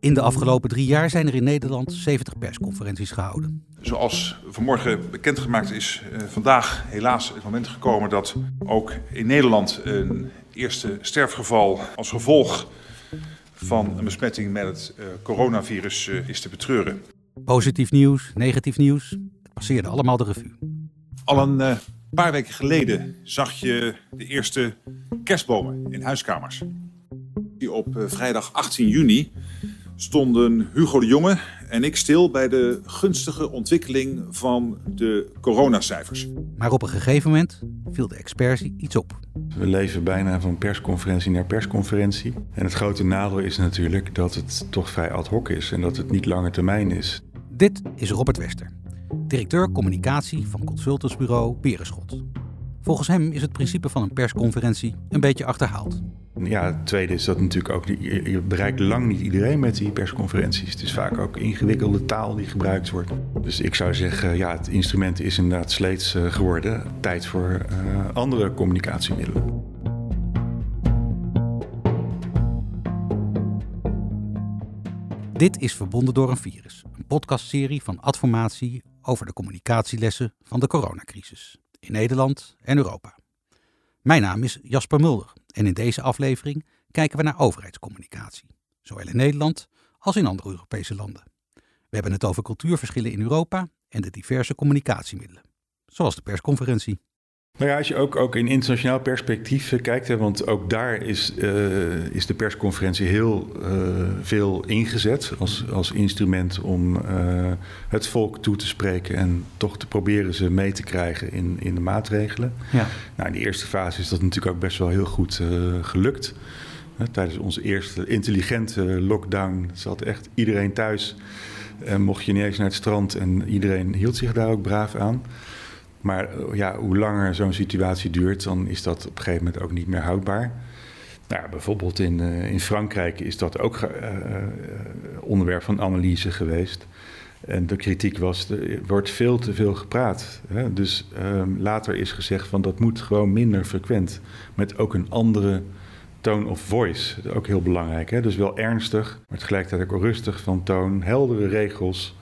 In de afgelopen drie jaar zijn er in Nederland 70 persconferenties gehouden. Zoals vanmorgen bekendgemaakt is, uh, vandaag helaas het moment gekomen dat ook in Nederland een eerste sterfgeval als gevolg van een besmetting met het uh, coronavirus uh, is te betreuren. Positief nieuws, negatief nieuws, het passeerde allemaal de revue. Al een paar weken geleden zag je de eerste kerstbomen in huiskamers. Die op vrijdag 18 juni stonden Hugo de Jonge en ik stil bij de gunstige ontwikkeling van de coronacijfers. Maar op een gegeven moment viel de expertie iets op. We leven bijna van persconferentie naar persconferentie. En het grote nadeel is natuurlijk dat het toch vrij ad hoc is en dat het niet lange termijn is. Dit is Robert Wester, directeur communicatie van consultantsbureau Berenschot. Volgens hem is het principe van een persconferentie een beetje achterhaald. Ja, het tweede is dat natuurlijk ook, je bereikt lang niet iedereen met die persconferenties. Het is vaak ook ingewikkelde taal die gebruikt wordt. Dus ik zou zeggen, ja, het instrument is inderdaad sleets eh, geworden. Tijd voor uh, andere communicatiemiddelen. Dit is Verbonden door een virus, een podcastserie van Adformatie over de communicatielessen van de coronacrisis in Nederland en Europa. Mijn naam is Jasper Mulder en in deze aflevering kijken we naar overheidscommunicatie, zowel in Nederland als in andere Europese landen. We hebben het over cultuurverschillen in Europa en de diverse communicatiemiddelen, zoals de persconferentie. Nou ja, als je ook, ook in internationaal perspectief eh, kijkt, hè, want ook daar is, uh, is de persconferentie heel uh, veel ingezet als, als instrument om uh, het volk toe te spreken en toch te proberen ze mee te krijgen in, in de maatregelen. Ja. Nou, in de eerste fase is dat natuurlijk ook best wel heel goed gelukt. Tijdens onze eerste intelligente lockdown zat echt iedereen thuis. En mocht je niet eens naar het strand en iedereen hield zich daar ook braaf aan. Maar eh, ja, hoe langer zo'n situatie duurt, dan is dat op een gegeven moment ook niet meer houdbaar. Nou, bijvoorbeeld in, uh, in Frankrijk is dat ook uh, onderwerp van analyse geweest. En de kritiek was, er wordt veel te veel gepraat. Hè? Dus um, later is gezegd van dat moet gewoon minder frequent. Met ook een andere tone of voice. Ook heel belangrijk. Hè? Dus wel ernstig, maar tegelijkertijd ook rustig van toon. Heldere regels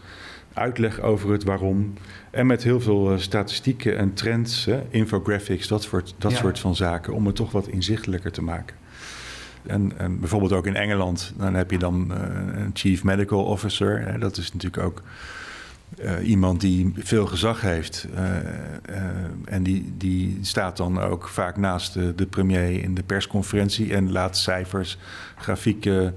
uitleg over het waarom. En met heel veel uh, statistieken en trends, hè, infographics, dat, soort, dat soort van zaken, om het toch wat inzichtelijker te maken. En, en bijvoorbeeld ook in Engeland, dan heb je dan uh, een chief medical officer. Hè, dat is natuurlijk ook uh, iemand die veel gezag heeft. en die, die staat dan ook vaak naast de, de premier in de persconferentie en laat cijfers, grafieken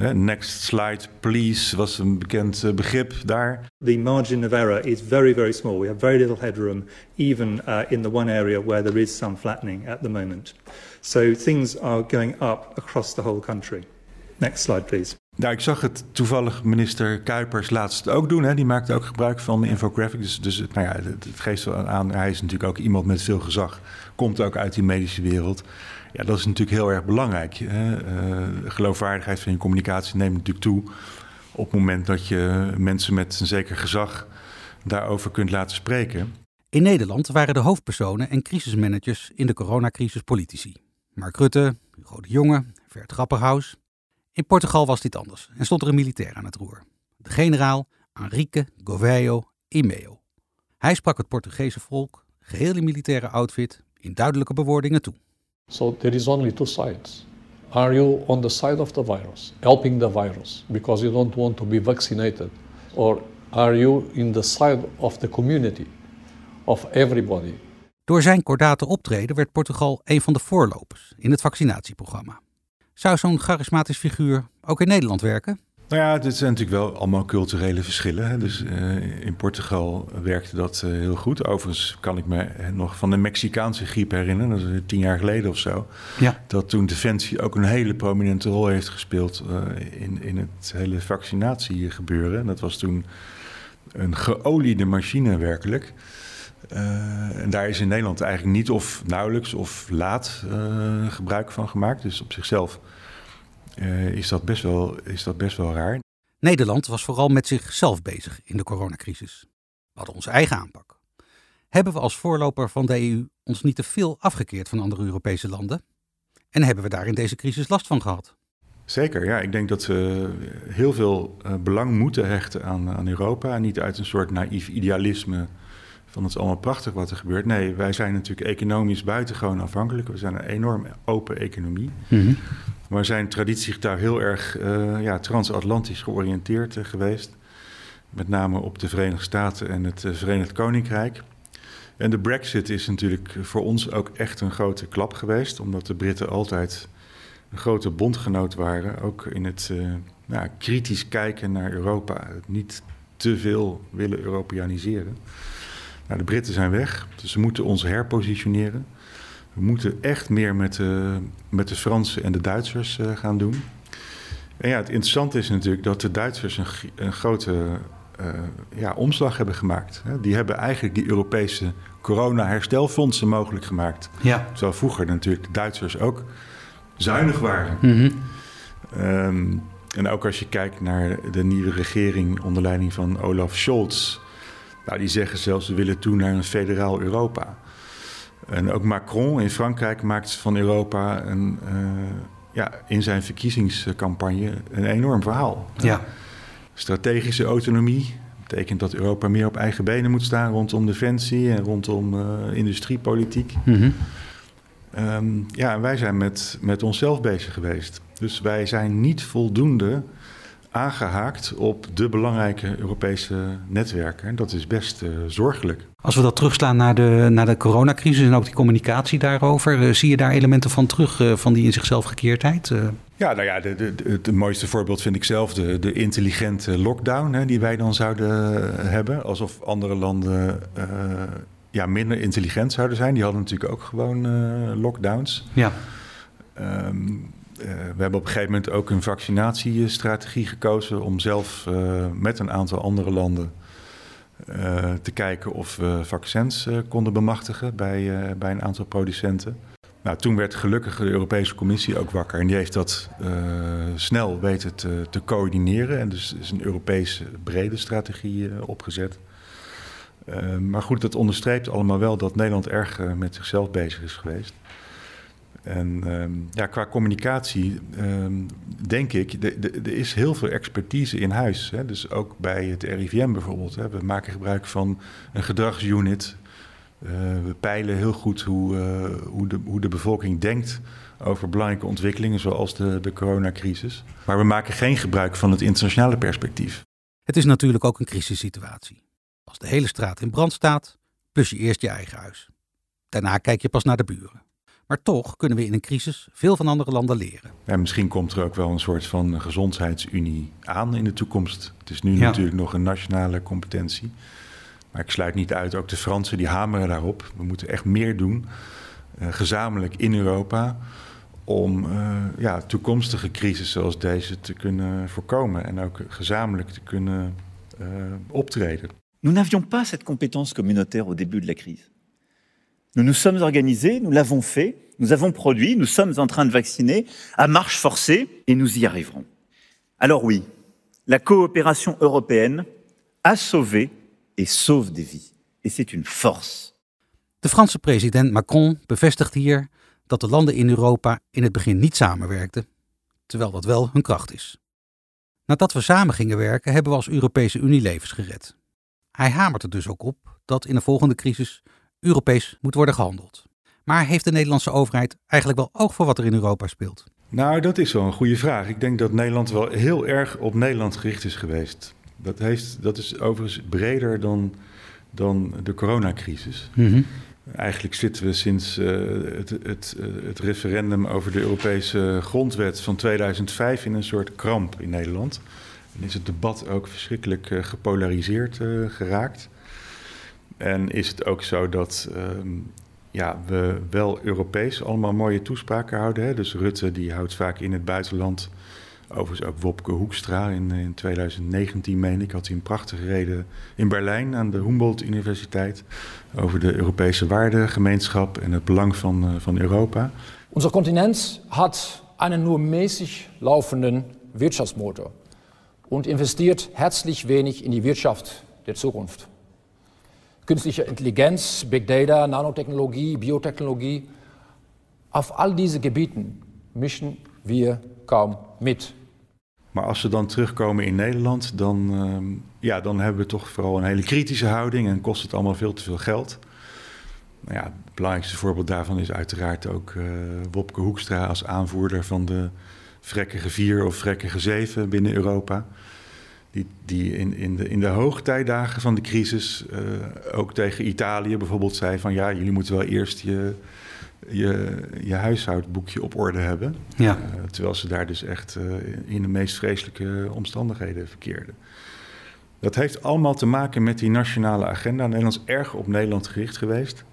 Next slide, please, was een bekend uh, begrip daar. The margin of error is very, very small. We have very little headroom, even uh, in the one area where there is some flattening at the moment. So things are going up across the whole country. Next slide, please. Nou, ik zag het toevallig minister Kuipers laatst ook doen. Hè. Die maakte ook gebruik van infographics. Dus, dus nou ja, het, het geeft wel aan. Hij is natuurlijk ook iemand met veel gezag. Komt ook uit die medische wereld. Ja, dat is natuurlijk heel erg belangrijk. Hè. Uh, geloofwaardigheid van je communicatie neemt natuurlijk toe. Op het moment dat je mensen met een zeker gezag daarover kunt laten spreken. In Nederland waren de hoofdpersonen en crisismanagers in de coronacrisis politici. Mark Rutte, Hugo de Jonge, Vert Grapperhaus. In Portugal was dit anders en stond er een militair aan het roer. De generaal Henrique Gouveia Imeo. Hij sprak het Portugese volk, geheel militaire outfit, in duidelijke bewoordingen toe. So there is only two sides. Are you on the side of the virus, helping the virus because you don't want to be vaccinated? Or are you in the side of the community, of everybody? Door zijn kordate optreden werd Portugal een van de voorlopers in het vaccinatieprogramma. Zou zo'n charismatisch figuur ook in Nederland werken? Nou ja, dit zijn natuurlijk wel allemaal culturele verschillen. Hè. Dus uh, in Portugal werkte dat uh, heel goed. Overigens kan ik me nog van de Mexicaanse griep herinneren, dat is tien jaar geleden of zo. Ja. Dat toen Defensie ook een hele prominente rol heeft gespeeld uh, in, in het hele vaccinatiegebeuren. Dat was toen een geoliede machine werkelijk. en daar is in Nederland eigenlijk niet of nauwelijks of laat gebruik van gemaakt. Dus op zichzelf uh, is, dat best wel, is dat best wel raar. Nederland was vooral met zichzelf bezig in de coronacrisis. We hadden onze eigen aanpak. Hebben we als voorloper van de EU ons niet te veel afgekeerd van andere Europese landen? En hebben we daar in deze crisis last van gehad? Zeker, ja. Ik denk dat we heel veel uh, belang moeten hechten aan, aan Europa. Niet uit een soort naïef idealisme van het is allemaal prachtig wat er gebeurt. Nee, wij zijn natuurlijk economisch buitengewoon afhankelijk. We zijn een enorm open economie. Mhm. Maar we zijn traditiegetrouw heel erg uh, ja, transatlantisch georiënteerd uh, geweest. Met name op de Verenigde Staten en het uh, Verenigd Koninkrijk. En de Brexit is natuurlijk voor ons ook echt een grote klap geweest, omdat de Britten altijd een grote bondgenoot waren, ook in het ja, kritisch kijken naar Europa, het niet te veel willen Europeaniseren. Nou, de Britten zijn weg, dus we moeten ons herpositioneren. We moeten echt meer met de, met de Fransen en de Duitsers uh, gaan doen. En ja, het interessante is natuurlijk dat de Duitsers een, een grote uh, ja, omslag hebben gemaakt. Die hebben eigenlijk die Europese corona-herstelfondsen mogelijk gemaakt. Ja. Terwijl vroeger natuurlijk de Duitsers ook zuinig waren. Mm -hmm. um, en ook als je kijkt naar de nieuwe regering onder leiding van Olaf Scholz. Nou, die zeggen zelfs we willen toe naar een federaal Europa. En ook Macron in Frankrijk maakt van Europa een, uh, ja, in zijn verkiezingscampagne een enorm verhaal. Ja. Strategische autonomie betekent dat Europa meer op eigen benen moet staan rondom defensie en rondom uh, industriepolitiek. Mm -hmm. um, ja, en wij zijn met, met onszelf bezig geweest. Dus wij zijn niet voldoende aangehaakt op de belangrijke Europese netwerken. En dat is best uh, zorgelijk. Als we dat terugslaan naar de, naar de coronacrisis en ook die communicatie daarover, uh, zie je daar elementen van terug, uh, van die in zichzelf gekeerdheid? Ja, nou ja, de, de, de, het mooiste voorbeeld vind ik zelf de, de intelligente lockdown hè, die wij dan zouden hebben. Alsof andere landen ja, minder intelligent zouden zijn. Die hadden natuurlijk ook gewoon lockdowns. Ja. Um, uh, we hebben op een gegeven moment ook een vaccinatiestrategie gekozen om zelf uh, met een aantal andere landen uh, te kijken of we vaccins konden bemachtigen bij, bij een aantal producenten. Nou, toen werd gelukkig de Europese Commissie ook wakker en die heeft dat snel weten te, te, coördineren. En dus is een Europese brede strategie opgezet. maar goed, dat onderstreept allemaal wel dat Nederland erg met zichzelf bezig is geweest. En um, ja, qua communicatie um, denk ik, er is heel veel expertise in huis. Hè? Dus ook bij het RIVM bijvoorbeeld. Hè? We maken gebruik van een gedragsunit. Uh, we peilen heel goed hoe, uh, hoe, de, hoe de bevolking denkt over belangrijke ontwikkelingen zoals de, de coronacrisis. Maar we maken geen gebruik van het internationale perspectief. Het is natuurlijk ook een crisissituatie. Als de hele straat in brand staat, plus je eerst je eigen huis. Daarna kijk je pas naar de buren. Maar toch kunnen we in een crisis veel van andere landen leren. Ja, misschien komt er ook wel een soort van gezondheidsunie aan in de toekomst. Het is nu ja. natuurlijk nog een nationale competentie. Maar ik sluit niet uit, ook de Fransen die hameren daarop. We moeten echt meer doen, uh, gezamenlijk in Europa, om uh, ja, toekomstige crisis zoals deze te kunnen voorkomen en ook gezamenlijk te kunnen uh, optreden. Nous n'avions pas cette compétence communautaire au début de la crise. Nous nous sommes organisés, nous l'avons fait, nous avons produit, nous sommes en train de vacciner à marche forcée et nous y arriverons. Alors oui, la coopération européenne a sauvé et sauve des vies. Et c'est une force. De Franse president Macron bevestigt hier dat de landen in Europa in het begin niet samenwerkten, terwijl dat wel hun kracht is. Nadat we samen gingen werken, hebben we als Europese Unie levens gered. Hij hamert er dus ook op dat in de volgende crisis Europees moet worden gehandeld. Maar heeft de Nederlandse overheid eigenlijk wel oog voor wat er in Europa speelt? Nou, dat is wel een goede vraag. Ik denk dat Nederland wel heel erg op Nederland gericht is geweest. Dat, heeft, dat is overigens breder dan, dan de coronacrisis. Mm -hmm. Eigenlijk zitten we sinds uh, het, het, het, referendum over de Europese grondwet van 2005 in een soort kramp in Nederland. En is het debat ook verschrikkelijk uh, gepolariseerd uh, geraakt. En is het ook zo dat um, ja, we wel Europees allemaal mooie toespraken houden. Hè? Dus Rutte die houdt vaak in het buitenland. Overigens ook Wopke Hoekstra in, in 2019, meen ik, had hij een prachtige reden in Berlijn aan de Humboldt Universiteit over de Europese waardegemeenschap en het belang van, uh, van Europa. Unser Kontinent hat einen nur mäßig laufenden Wirtschaftsmotor und investiert herzlich wenig in die Wirtschaft der Zukunft. Künstliche Intelligenz, Big Data, Nanotechnologie, Biotechnologie. Auf all diese Gebieten müssen wir kaum mit. Maar als ze dan terugkomen in Nederland, dan, ehm, ja, dan hebben we toch vooral een hele kritische houding en kost het allemaal veel te veel geld. Nou ja, het belangrijkste voorbeeld daarvan is uiteraard ook uh, Wopke Hoekstra als aanvoerder van de vrekkige vier of vrekkige zeven binnen Europa. Die, die in, in, de, in de hoogtijdagen van de crisis uh, ook tegen Italië bijvoorbeeld zei van ja, jullie moeten wel eerst je, je, je huishoudboekje op orde hebben. Ja. Uh, terwijl ze daar dus echt uh, in de meest vreselijke omstandigheden verkeerden. Dat heeft allemaal te maken met die nationale agenda. Nederland is erg op Nederland gericht geweest.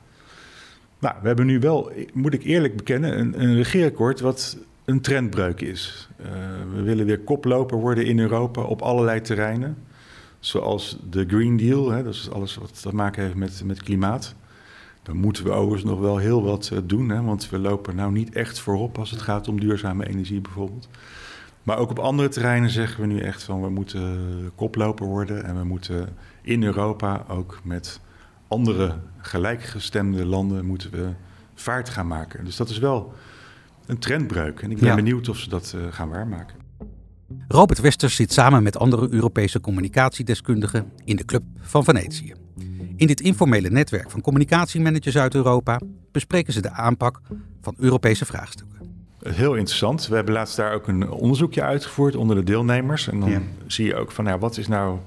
Nou, we hebben nu wel, moet ik eerlijk bekennen, een, een regeerakkoord wat een trendbreuk is. Uh, we willen weer koploper worden in Europa op allerlei terreinen. Zoals de Green Deal, hè, dat is alles wat te maken heeft met, met klimaat. Dan moeten we overigens nog wel heel wat uh, doen, hè, want we lopen nou niet echt voorop als het gaat om duurzame energie bijvoorbeeld. Maar ook op andere terreinen zeggen we nu echt van we moeten koploper worden en we moeten in Europa ook met andere gelijkgestemde landen moeten we vaart gaan maken. Dus dat is wel een trendbreuk. En ik ben Ja. benieuwd of ze dat uh, gaan waarmaken. Robert Westers zit samen met andere Europese communicatiedeskundigen in de Club van Venetië. In dit informele netwerk van communicatiemanagers uit Europa bespreken ze de aanpak van Europese vraagstukken. Heel interessant. We hebben laatst daar ook een onderzoekje uitgevoerd onder de deelnemers. En dan Ja. zie je ook van, nou, wat is nou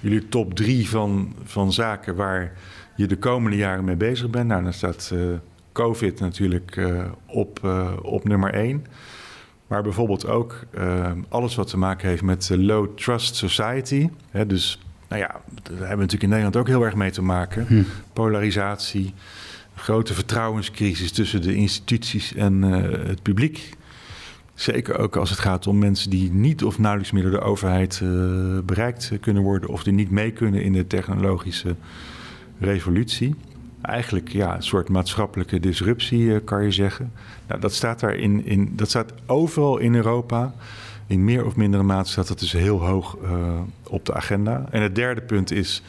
jullie top drie van, van zaken waar je de komende jaren mee bezig bent? Nou, dan staat uh, COVID natuurlijk uh, op, uh, op nummer één. Maar bijvoorbeeld ook uh, alles wat te maken heeft met de low trust society. Hè, dus, nou ja, daar hebben we natuurlijk in Nederland ook heel erg mee te maken. Hm. Polarisatie, grote vertrouwenscrisis tussen de instituties en het publiek. Zeker ook als het gaat om mensen die niet of nauwelijks meer door de overheid uh, bereikt kunnen worden of die niet mee kunnen in de technologische revolutie. Eigenlijk ja, een soort maatschappelijke disruptie, uh, kan je zeggen. Nou, dat staat daar in, in, dat staat overal in Europa. In meer of mindere mate staat dat dus heel hoog uh, op de agenda. En het derde punt is.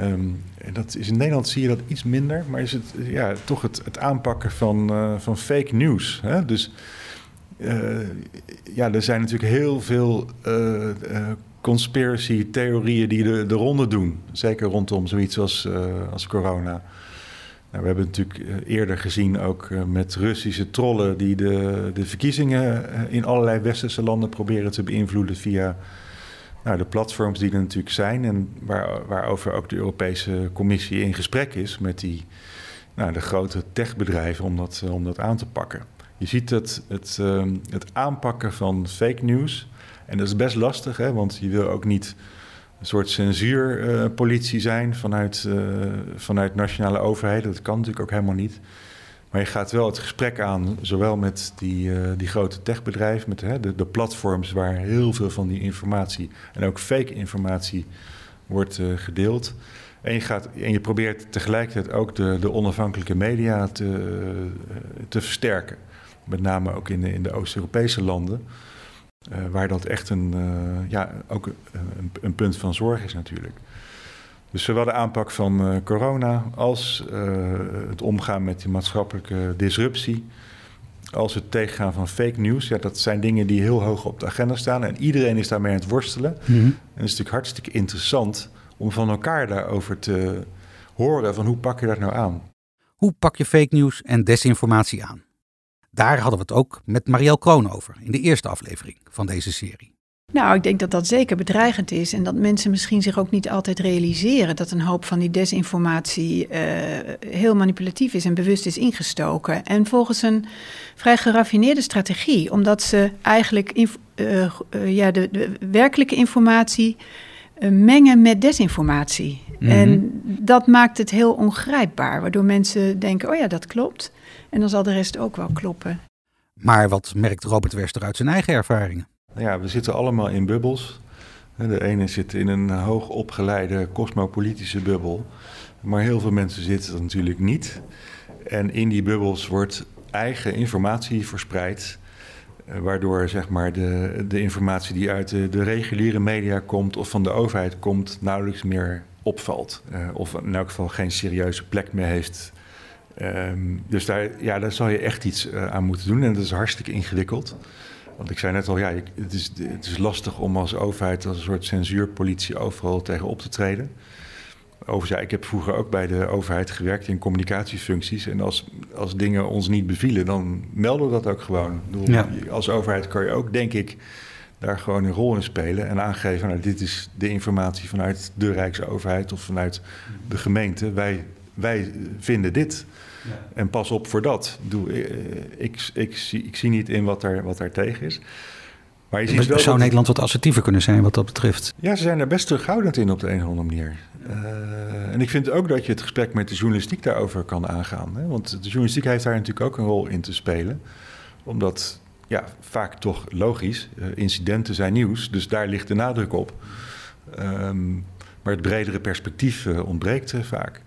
Um, en dat is in Nederland zie je dat iets minder, maar is het ja, toch het, het aanpakken van, uh, van fake news. Hè? Dus ja, er zijn natuurlijk heel veel uh, conspiracy-theorieën die de, de ronde doen. Zeker rondom zoiets als, als corona. Nou, we hebben natuurlijk eerder gezien ook met Russische trollen die de, de verkiezingen in allerlei westerse landen proberen te beïnvloeden via nou, de platforms die er natuurlijk zijn en waar, waarover ook de Europese Commissie in gesprek is met die, nou, de grote techbedrijven om dat, om dat aan te pakken. Je ziet het, het, het aanpakken van fake news. En dat is best lastig, hè, want je wil ook niet een soort censuurpolitie uh, zijn vanuit, uh, vanuit nationale overheden. Dat kan natuurlijk ook helemaal niet. Maar je gaat wel het gesprek aan, zowel met die, uh, die grote techbedrijven, met hè, de, de, platforms waar heel veel van die informatie en ook fake informatie wordt gedeeld. En je, gaat, en je probeert tegelijkertijd ook de, de onafhankelijke media te, te versterken. Met name ook in de, in de Oost-Europese landen, waar dat echt een, ja, ook een, een punt van zorg is natuurlijk. Dus zowel de aanpak van uh, corona als het omgaan met die maatschappelijke disruptie, als het tegengaan van fake news, ja, dat zijn dingen die heel hoog op de agenda staan en iedereen is daarmee aan het worstelen. Mm -hmm. En het is natuurlijk hartstikke interessant om van elkaar daarover te horen van hoe pak je dat nou aan? Hoe pak je fake news en desinformatie aan? Daar hadden we het ook met Marielle Kroon over in de eerste aflevering van deze serie. Nou, ik denk dat dat zeker bedreigend is en dat mensen misschien zich ook niet altijd realiseren dat een hoop van die desinformatie uh, heel manipulatief is en bewust is ingestoken. En volgens een vrij geraffineerde strategie, omdat ze eigenlijk uh, uh, ja, de, de, werkelijke informatie mengen met desinformatie. Mm -hmm. En dat maakt het heel ongrijpbaar, waardoor mensen denken: oh ja, dat klopt. En dan zal de rest ook wel kloppen. Maar wat merkt Robert Wester uit zijn eigen ervaringen? Ja, we zitten allemaal in bubbels. De ene zit in een hoog opgeleide cosmopolitische bubbel. Maar heel veel mensen zitten er natuurlijk niet. En in die bubbels wordt eigen informatie verspreid. Waardoor zeg maar, de, de informatie die uit de, reguliere media komt of van de overheid komt, nauwelijks meer opvalt. Uh, of in elk geval geen serieuze plek meer heeft. Um, dus daar, ja, daar zal je echt iets uh, aan moeten doen. En dat is hartstikke ingewikkeld. Want ik zei net al, ja, het is, het is lastig om als overheid, als een soort censuurpolitie, overal tegen op te treden. Ja, ik heb vroeger ook bij de overheid gewerkt in communicatiefuncties. En als, als dingen ons niet bevielen, dan melden we dat ook gewoon. ja. Als overheid kan je ook, denk ik, daar gewoon een rol in spelen en aangeven: nou, dit is de informatie vanuit de Rijksoverheid of vanuit de gemeente. Wij, wij vinden dit. Ja. En pas op voor dat. Doe, eh, ik, ik, zie, ik zie niet in wat daar, wat daar tegen is. Maar je ziet wel zou Nederland wat assertiever kunnen zijn wat dat betreft? Ja, ze zijn er best terughoudend in op de een of andere manier. Uh, en ik vind ook dat je het gesprek met de journalistiek daarover kan aangaan. Hè? Want de journalistiek heeft daar natuurlijk ook een rol in te spelen. Omdat ja, vaak toch logisch. Uh, incidenten zijn nieuws, dus daar ligt de nadruk op. Um, maar het bredere perspectief uh, ontbreekt vaak.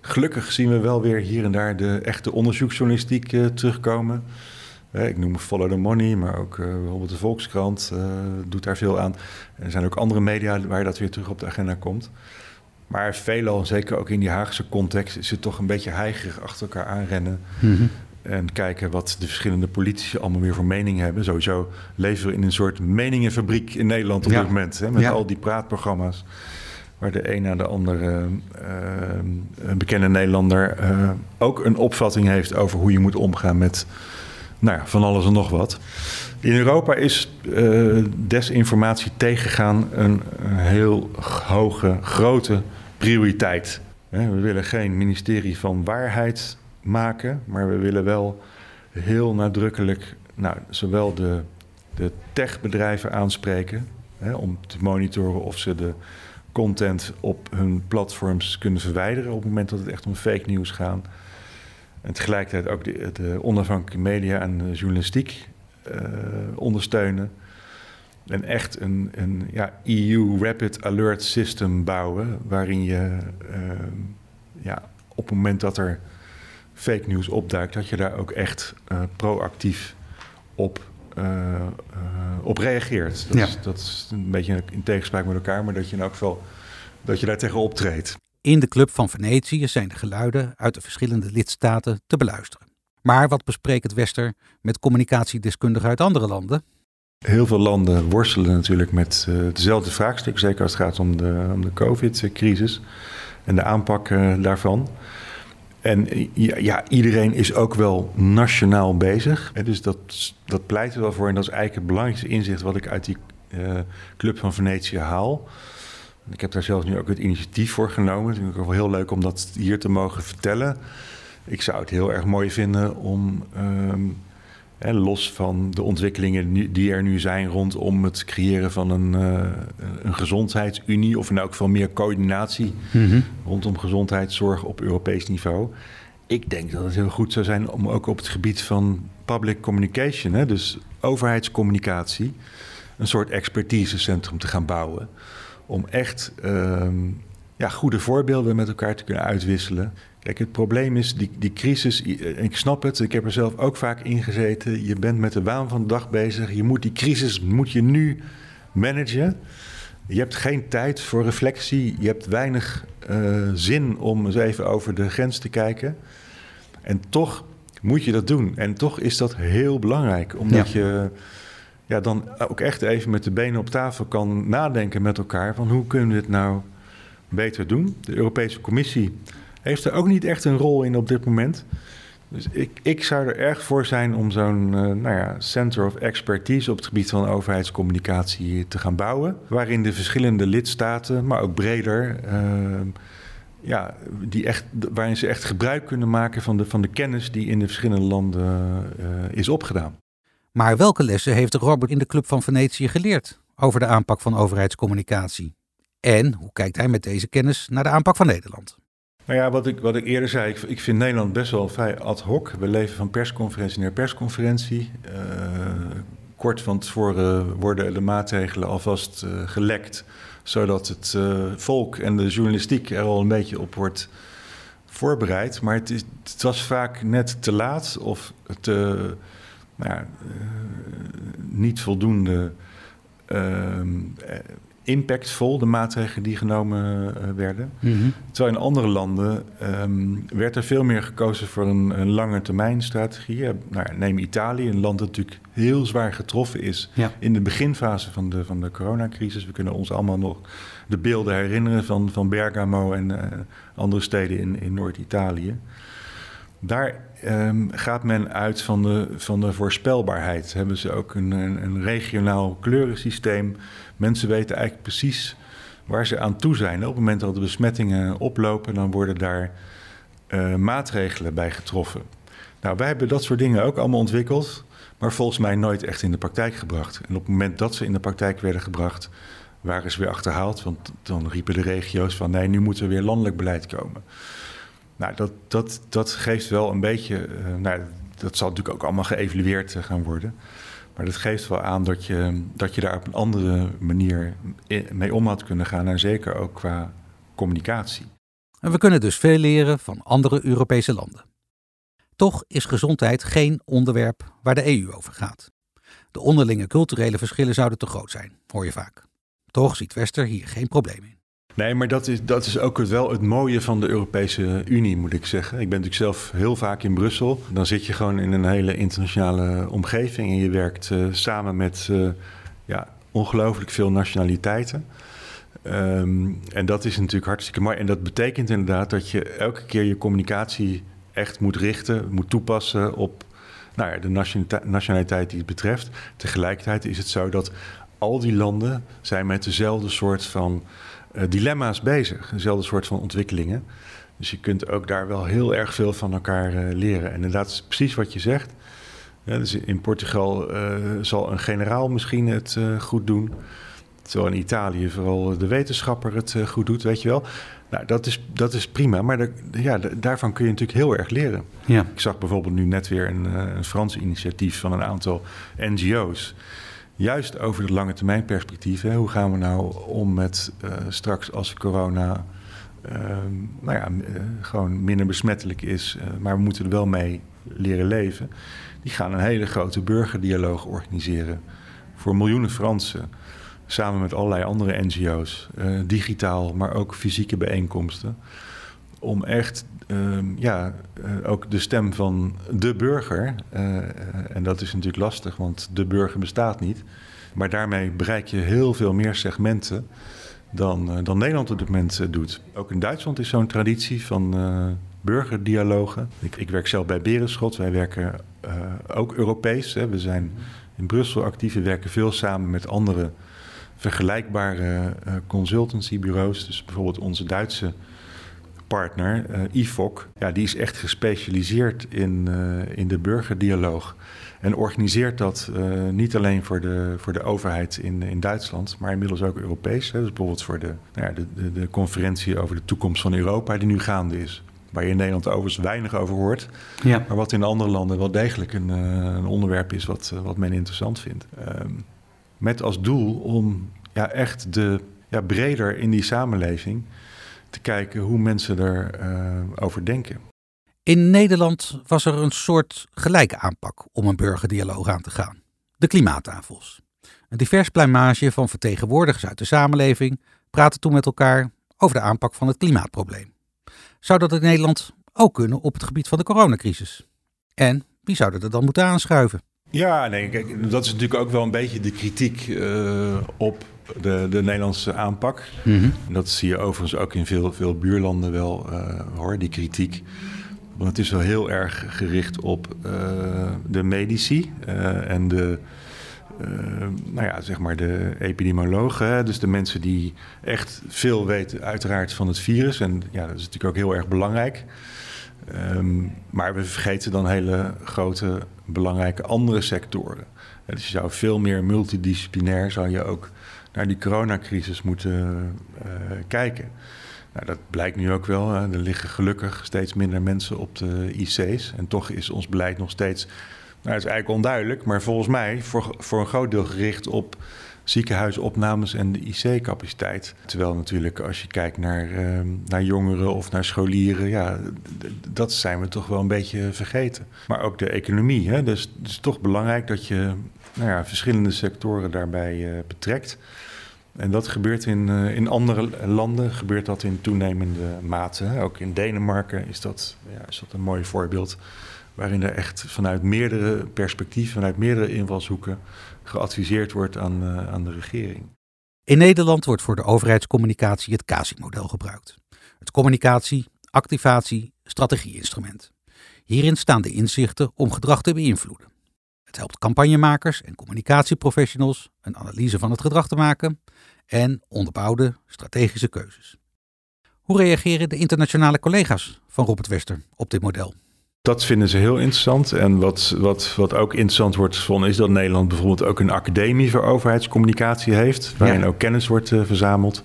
Gelukkig zien we wel weer hier en daar de echte onderzoeksjournalistiek terugkomen. Ik noem Follow the Money, maar ook bijvoorbeeld de Volkskrant doet daar veel aan. Er zijn ook andere media waar dat weer terug op de agenda komt. Maar veelal, zeker ook in die Haagse context, is het toch een beetje heigerig achter elkaar aanrennen. Mm -hmm. En kijken wat de verschillende politici allemaal weer voor mening hebben. Sowieso leven we in een soort meningenfabriek in Nederland op dit moment. Hè, met al die praatprogramma's. Waar de een na de andere uh, bekende Nederlander uh, ook een opvatting heeft over hoe je moet omgaan met nou ja, van alles en nog wat. In Europa is uh, desinformatie tegengaan een, een heel hoge, grote prioriteit. We willen geen ministerie van waarheid maken, maar we willen wel heel nadrukkelijk nou, zowel de, de techbedrijven aanspreken hè, om te monitoren of ze de content op hun platforms kunnen verwijderen op het moment dat het echt om fake nieuws gaat. En tegelijkertijd ook de, de onafhankelijke media en de journalistiek uh, ondersteunen. En echt een, een ja, EU Rapid Alert System bouwen, waarin je uh, ja, op het moment dat er fake news opduikt, dat je daar ook echt uh, proactief op, op reageert. Dat, ja. is, dat is een beetje in tegenspraak met elkaar, maar dat je in elk geval dat je daar tegen optreedt. In de Club van Venetië zijn de geluiden uit de verschillende lidstaten te beluisteren. Maar wat bespreekt het Wester met communicatiedeskundigen uit andere landen? Heel veel landen worstelen natuurlijk met uh, dezelfde vraagstukken, zeker als het gaat om de, om de COVID-crisis en de aanpak uh, daarvan. En ja, ja, iedereen is ook wel nationaal bezig. Dus dat, dat pleit er wel voor. En dat is eigenlijk het belangrijkste inzicht wat ik uit die Club van Venetië haal. Ik heb daar zelfs nu ook het initiatief voor genomen. Het is ook wel heel leuk om dat hier te mogen vertellen. Ik zou het heel erg mooi vinden om, um, hè, los van de ontwikkelingen die er nu zijn rondom het creëren van een, uh, een gezondheidsunie, of in elk geval meer coördinatie mm-hmm. rondom gezondheidszorg op Europees niveau. Ik denk dat het heel goed zou zijn om ook op het gebied van public communication, hè, dus overheidscommunicatie, een soort expertisecentrum te gaan bouwen. Om echt um, ja, goede voorbeelden met elkaar te kunnen uitwisselen. Kijk, het probleem is, die, die crisis, ik snap het, ik heb er zelf ook vaak in gezeten. Je bent met de waan van de dag bezig. Je moet die crisis moet je nu managen. Je hebt geen tijd voor reflectie. Je hebt weinig uh, zin om eens even over de grens te kijken. En toch moet je dat doen. En toch is dat heel belangrijk, omdat ja. je ja, dan ook echt even met de benen op tafel kan nadenken met elkaar van hoe kunnen we dit nou beter doen. De Europese Commissie heeft er ook niet echt een rol in op dit moment. Dus ik, ik zou er erg voor zijn om zo'n uh, nou ja, Center of Expertise op het gebied van overheidscommunicatie te gaan bouwen. Waarin de verschillende lidstaten, maar ook breder, uh, ja, die echt, waarin ze echt gebruik kunnen maken van de, van de kennis die in de verschillende landen uh, is opgedaan. Maar welke lessen heeft Robert in de Club van Venetië geleerd over de aanpak van overheidscommunicatie? En hoe kijkt hij met deze kennis naar de aanpak van Nederland? Nou ja, wat ik, wat ik eerder zei, ik, ik vind Nederland best wel vrij ad hoc. We leven van persconferentie naar persconferentie. Uh, kort van tevoren worden de maatregelen alvast uh, gelekt, zodat het uh, volk en de journalistiek er al een beetje op wordt voorbereid. Maar het, is, het was vaak net te laat of te, nou ja, niet voldoende ehm, impactvol, de maatregelen die genomen uh, werden. Mhm. Terwijl in andere landen ehm, werd er veel meer gekozen voor een, een lange termijn strategie. Nou, neem Italië, een land dat natuurlijk heel zwaar getroffen is Ja. in de beginfase van de, van de coronacrisis. We kunnen ons allemaal nog de beelden herinneren van, van Bergamo en eh, andere steden in, in Noord-Italië. Daar ehm, gaat men uit van de, van de voorspelbaarheid. Hebben ze ook een, een, regionaal kleurensysteem. Mensen weten eigenlijk precies waar ze aan toe zijn. Op het moment dat de besmettingen oplopen, dan worden daar eh, maatregelen bij getroffen. Nou, wij hebben dat soort dingen ook allemaal ontwikkeld, maar volgens mij nooit echt in de praktijk gebracht. En op het moment dat ze in de praktijk werden gebracht, waren ze weer achterhaald. Want dan riepen de regio's van nee, nu moet er weer landelijk beleid komen. Nou, dat, dat, dat geeft wel een beetje. eh, nou, dat zal natuurlijk ook allemaal geëvalueerd eh, gaan worden. Maar dat geeft wel aan dat je, dat je daar op een andere manier mee om had kunnen gaan. En zeker ook qua communicatie. En we kunnen dus veel leren van andere Europese landen. Toch is gezondheid geen onderwerp waar de EU over gaat. De onderlinge culturele verschillen zouden te groot zijn, hoor je vaak. Toch ziet Wester hier geen probleem in. Nee, maar dat is, dat is ook het, wel het mooie van de Europese Unie, moet ik zeggen. Ik ben natuurlijk zelf heel vaak in Brussel. Dan zit je gewoon in een hele internationale omgeving en je werkt eh, samen met eh, ja, ongelooflijk veel nationaliteiten. Ehm, en dat is natuurlijk hartstikke mooi. En dat betekent inderdaad dat je elke keer je communicatie echt moet richten, moet toepassen op nou ja, de nationaliteit die het betreft. Tegelijkertijd is het zo dat al die landen zijn met dezelfde soort van dilemma's bezig, dezelfde soort van ontwikkelingen. Dus je kunt ook daar wel heel erg veel van elkaar eh, leren. En inderdaad, is precies wat je zegt. Ja, dus in Portugal eh, zal een generaal misschien het eh, goed doen. Terwijl in Italië vooral de wetenschapper het eh, goed doet, weet je wel. Nou, dat is, dat is prima, maar ja, da- daarvan kun je natuurlijk heel erg leren. Ja. Ik zag bijvoorbeeld nu net weer een, eh, een Frans initiatief van een aantal NGO's. Juist over het lange termijn perspectief. Hè. Hoe gaan we nou om met eh, straks als corona ehm, nou ja, eh, gewoon minder besmettelijk is, eh, maar we moeten er wel mee leren leven. Die gaan een hele grote burgerdialoog organiseren voor miljoenen Fransen. Samen met allerlei andere NGO's, digitaal, maar ook fysieke bijeenkomsten. Om echt ehm, ja, eh, ook de stem van de burger, eh, en dat is natuurlijk lastig, want de burger bestaat niet. Maar daarmee bereik je heel veel meer segmenten dan, eh, dan Nederland op dit moment doet. Ook in Duitsland is zo'n traditie van burgerdialogen. Ik, ik werk zelf bij Berenschot. Wij werken ook Europees. Hè. We zijn in Brussel actief. We werken veel samen met andere vergelijkbare consultancybureaus. Dus bijvoorbeeld onze Duitse partner, eh IFOC, ja, die is echt gespecialiseerd in, eh, in de burgerdialoog. En organiseert dat eh, niet alleen voor de, voor de overheid in, in Duitsland, maar inmiddels ook Europees. Hè. Dus bijvoorbeeld voor de, nou ja, de, de, de conferentie over de toekomst van Europa, die nu gaande is. Waar je in Nederland overigens weinig over hoort. Ja. Maar wat in andere landen wel degelijk een, een onderwerp is wat, wat men interessant vindt. Ehm, met als doel om ja, echt de, ja, breder in die samenleving te kijken hoe mensen erover over denken. In Nederland was er een soort gelijke aanpak om een burgerdialoog aan te gaan. De klimaattafels. Een divers pluimage van vertegenwoordigers uit de samenleving praten toen met elkaar over de aanpak van het klimaatprobleem. Zou dat in Nederland ook kunnen op het gebied van de coronacrisis? En wie zouden er dan moeten aanschuiven? Ja, nee, kijk, dat is natuurlijk ook wel een beetje de kritiek eh, op de, de Nederlandse aanpak. En dat zie je overigens ook in veel, veel buurlanden wel, eh, hoor, die kritiek. Want het is wel heel erg gericht op eh, de medici eh, en de, nou ja, zeg maar de epidemiologen. Hè? Dus de mensen die echt veel weten uiteraard van het virus. En ja, dat is natuurlijk ook heel erg belangrijk. Ehm, maar we vergeten dan hele grote, belangrijke andere sectoren. Dus je zou veel meer multidisciplinair zou je ook naar die coronacrisis moeten eh, kijken. Nou, dat blijkt nu ook wel. Er liggen gelukkig steeds minder mensen op de IC's. En toch is ons beleid nog steeds, nou, het is eigenlijk onduidelijk, maar volgens mij voor, voor een groot deel gericht op ziekenhuisopnames en de IC-capaciteit. Terwijl natuurlijk als je kijkt naar, eh, naar jongeren of naar scholieren, ja, dat zijn we toch wel een beetje vergeten. Maar ook de economie. Hè? Dus het is toch belangrijk dat je nou ja, verschillende sectoren daarbij eh, betrekt. En dat gebeurt in, uh, in andere landen gebeurt dat in toenemende mate. Ook in Denemarken is dat, ja, is dat een mooi voorbeeld. Waarin er echt vanuit meerdere perspectieven, vanuit meerdere invalshoeken geadviseerd wordt aan, uh, aan de regering. In Nederland wordt voor de overheidscommunicatie het CASI-model gebruikt. Het communicatie, activatie, strategie-instrument. Hierin staan de inzichten om gedrag te beïnvloeden. Het helpt campagnemakers en communicatieprofessionals een analyse van het gedrag te maken en onderbouwde strategische keuzes. Hoe reageren de internationale collega's van Robert Wester op dit model? Dat vinden ze heel interessant. En wat, wat, wat ook interessant wordt gevonden, is dat Nederland bijvoorbeeld ook een academie voor overheidscommunicatie heeft, waarin ook kennis wordt uh, verzameld.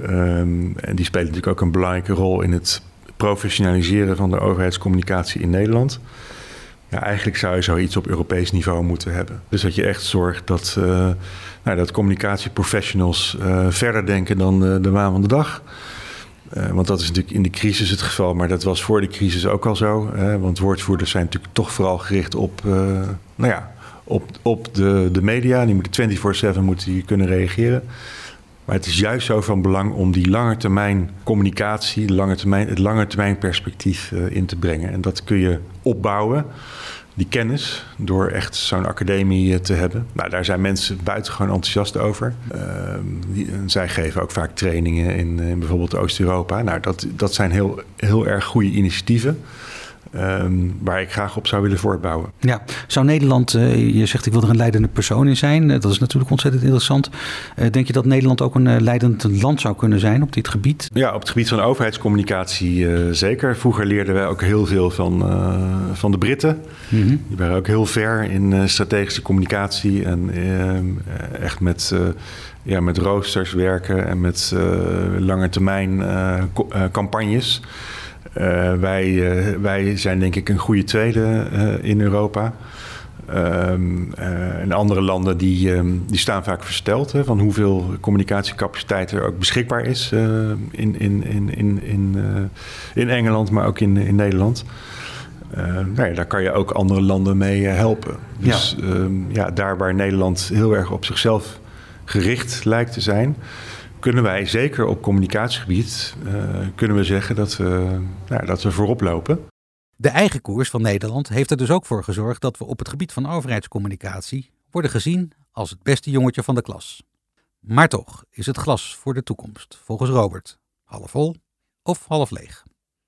Um, en die spelen natuurlijk ook een belangrijke rol in het professionaliseren van de overheidscommunicatie in Nederland. Eigenlijk zou je zoiets op Europees niveau moeten hebben. Dus dat je echt zorgt dat, uh, nou, dat communicatieprofessionals uh, verder denken dan uh, de waan van de dag. want dat is natuurlijk in de crisis het geval, maar dat was voor de crisis ook al zo. want woordvoerders zijn natuurlijk toch vooral gericht op, nou ja, op, op de, de media. Die moeten 24-7 moeten kunnen reageren. Maar het is juist zo van belang om die langetermijn communicatie, lange termijn, het langetermijn perspectief uh, in te brengen. En dat kun je opbouwen, die kennis, door echt zo'n academie uh, te hebben. Nou, daar zijn mensen buitengewoon enthousiast over. Uh, die, zij geven ook vaak trainingen in, in bijvoorbeeld Oost-Europa. Nou, dat, dat zijn heel, heel erg goede initiatieven. Um, waar ik graag op zou willen voortbouwen. Ja, zou Nederland, uh, je zegt ik wil er een leidende persoon in zijn, uh, dat is natuurlijk ontzettend interessant. Uh, denk je dat Nederland ook een leidend land zou kunnen zijn op dit gebied? Ja, op het gebied van overheidscommunicatie zeker. Vroeger leerden wij ook heel veel van, van de Britten. Mm -hmm. Die waren ook heel ver in strategische communicatie en ehm, echt met, ja, met roosters werken en met lange termijn campagnes. Uh, wij, uh, wij zijn denk ik een goede tweede uh, in Europa. Um, en andere landen die, um, die staan vaak versteld hè, van hoeveel communicatiecapaciteit er ook beschikbaar is in, in, in, in, in, in Engeland, maar ook in, in Nederland. nou ja, daar kan je ook andere landen mee helpen. Dus ja. Um, ja, daar waar Nederland heel erg op zichzelf gericht lijkt te zijn, kunnen wij zeker op communicatiegebied uh, kunnen we zeggen dat we, nou, dat we voorop lopen. De eigen koers van Nederland heeft er dus ook voor gezorgd dat we op het gebied van overheidscommunicatie worden gezien als het beste jongetje van de klas. Maar toch is het glas voor de toekomst, volgens Robert, half vol of half leeg.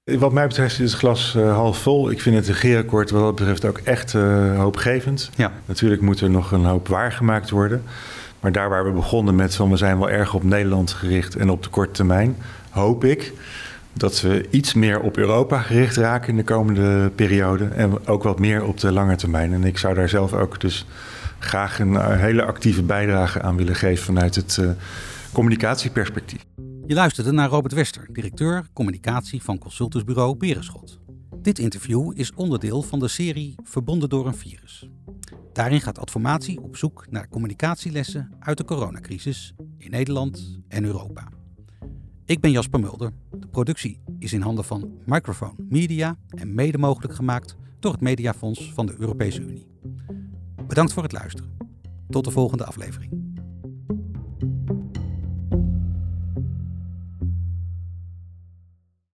Wat mij betreft is het glas uh, half vol. Ik vind het regeerakkoord wat dat betreft ook echt uh, hoopgevend. Ja. Natuurlijk moet er nog een hoop waargemaakt worden. Maar daar waar we begonnen met van we zijn wel erg op Nederland gericht en op de korte termijn, hoop ik dat we iets meer op Europa gericht raken in de komende periode. En ook wat meer op de lange termijn. En ik zou daar zelf ook dus graag een uh, hele actieve bijdrage aan willen geven vanuit het uh, communicatieperspectief. Je luisterde naar Robert Wester, directeur communicatie van consultantsbureau Berenschot. Dit interview is onderdeel van de serie Verbonden door een virus. Daarin gaat Adformatie op zoek naar communicatielessen uit de coronacrisis in Nederland en Europa. Ik ben Jasper Mulder. De productie is in handen van Microphone Media en mede mogelijk gemaakt door het Mediafonds van de Europese Unie. Bedankt voor het luisteren. Tot de volgende aflevering.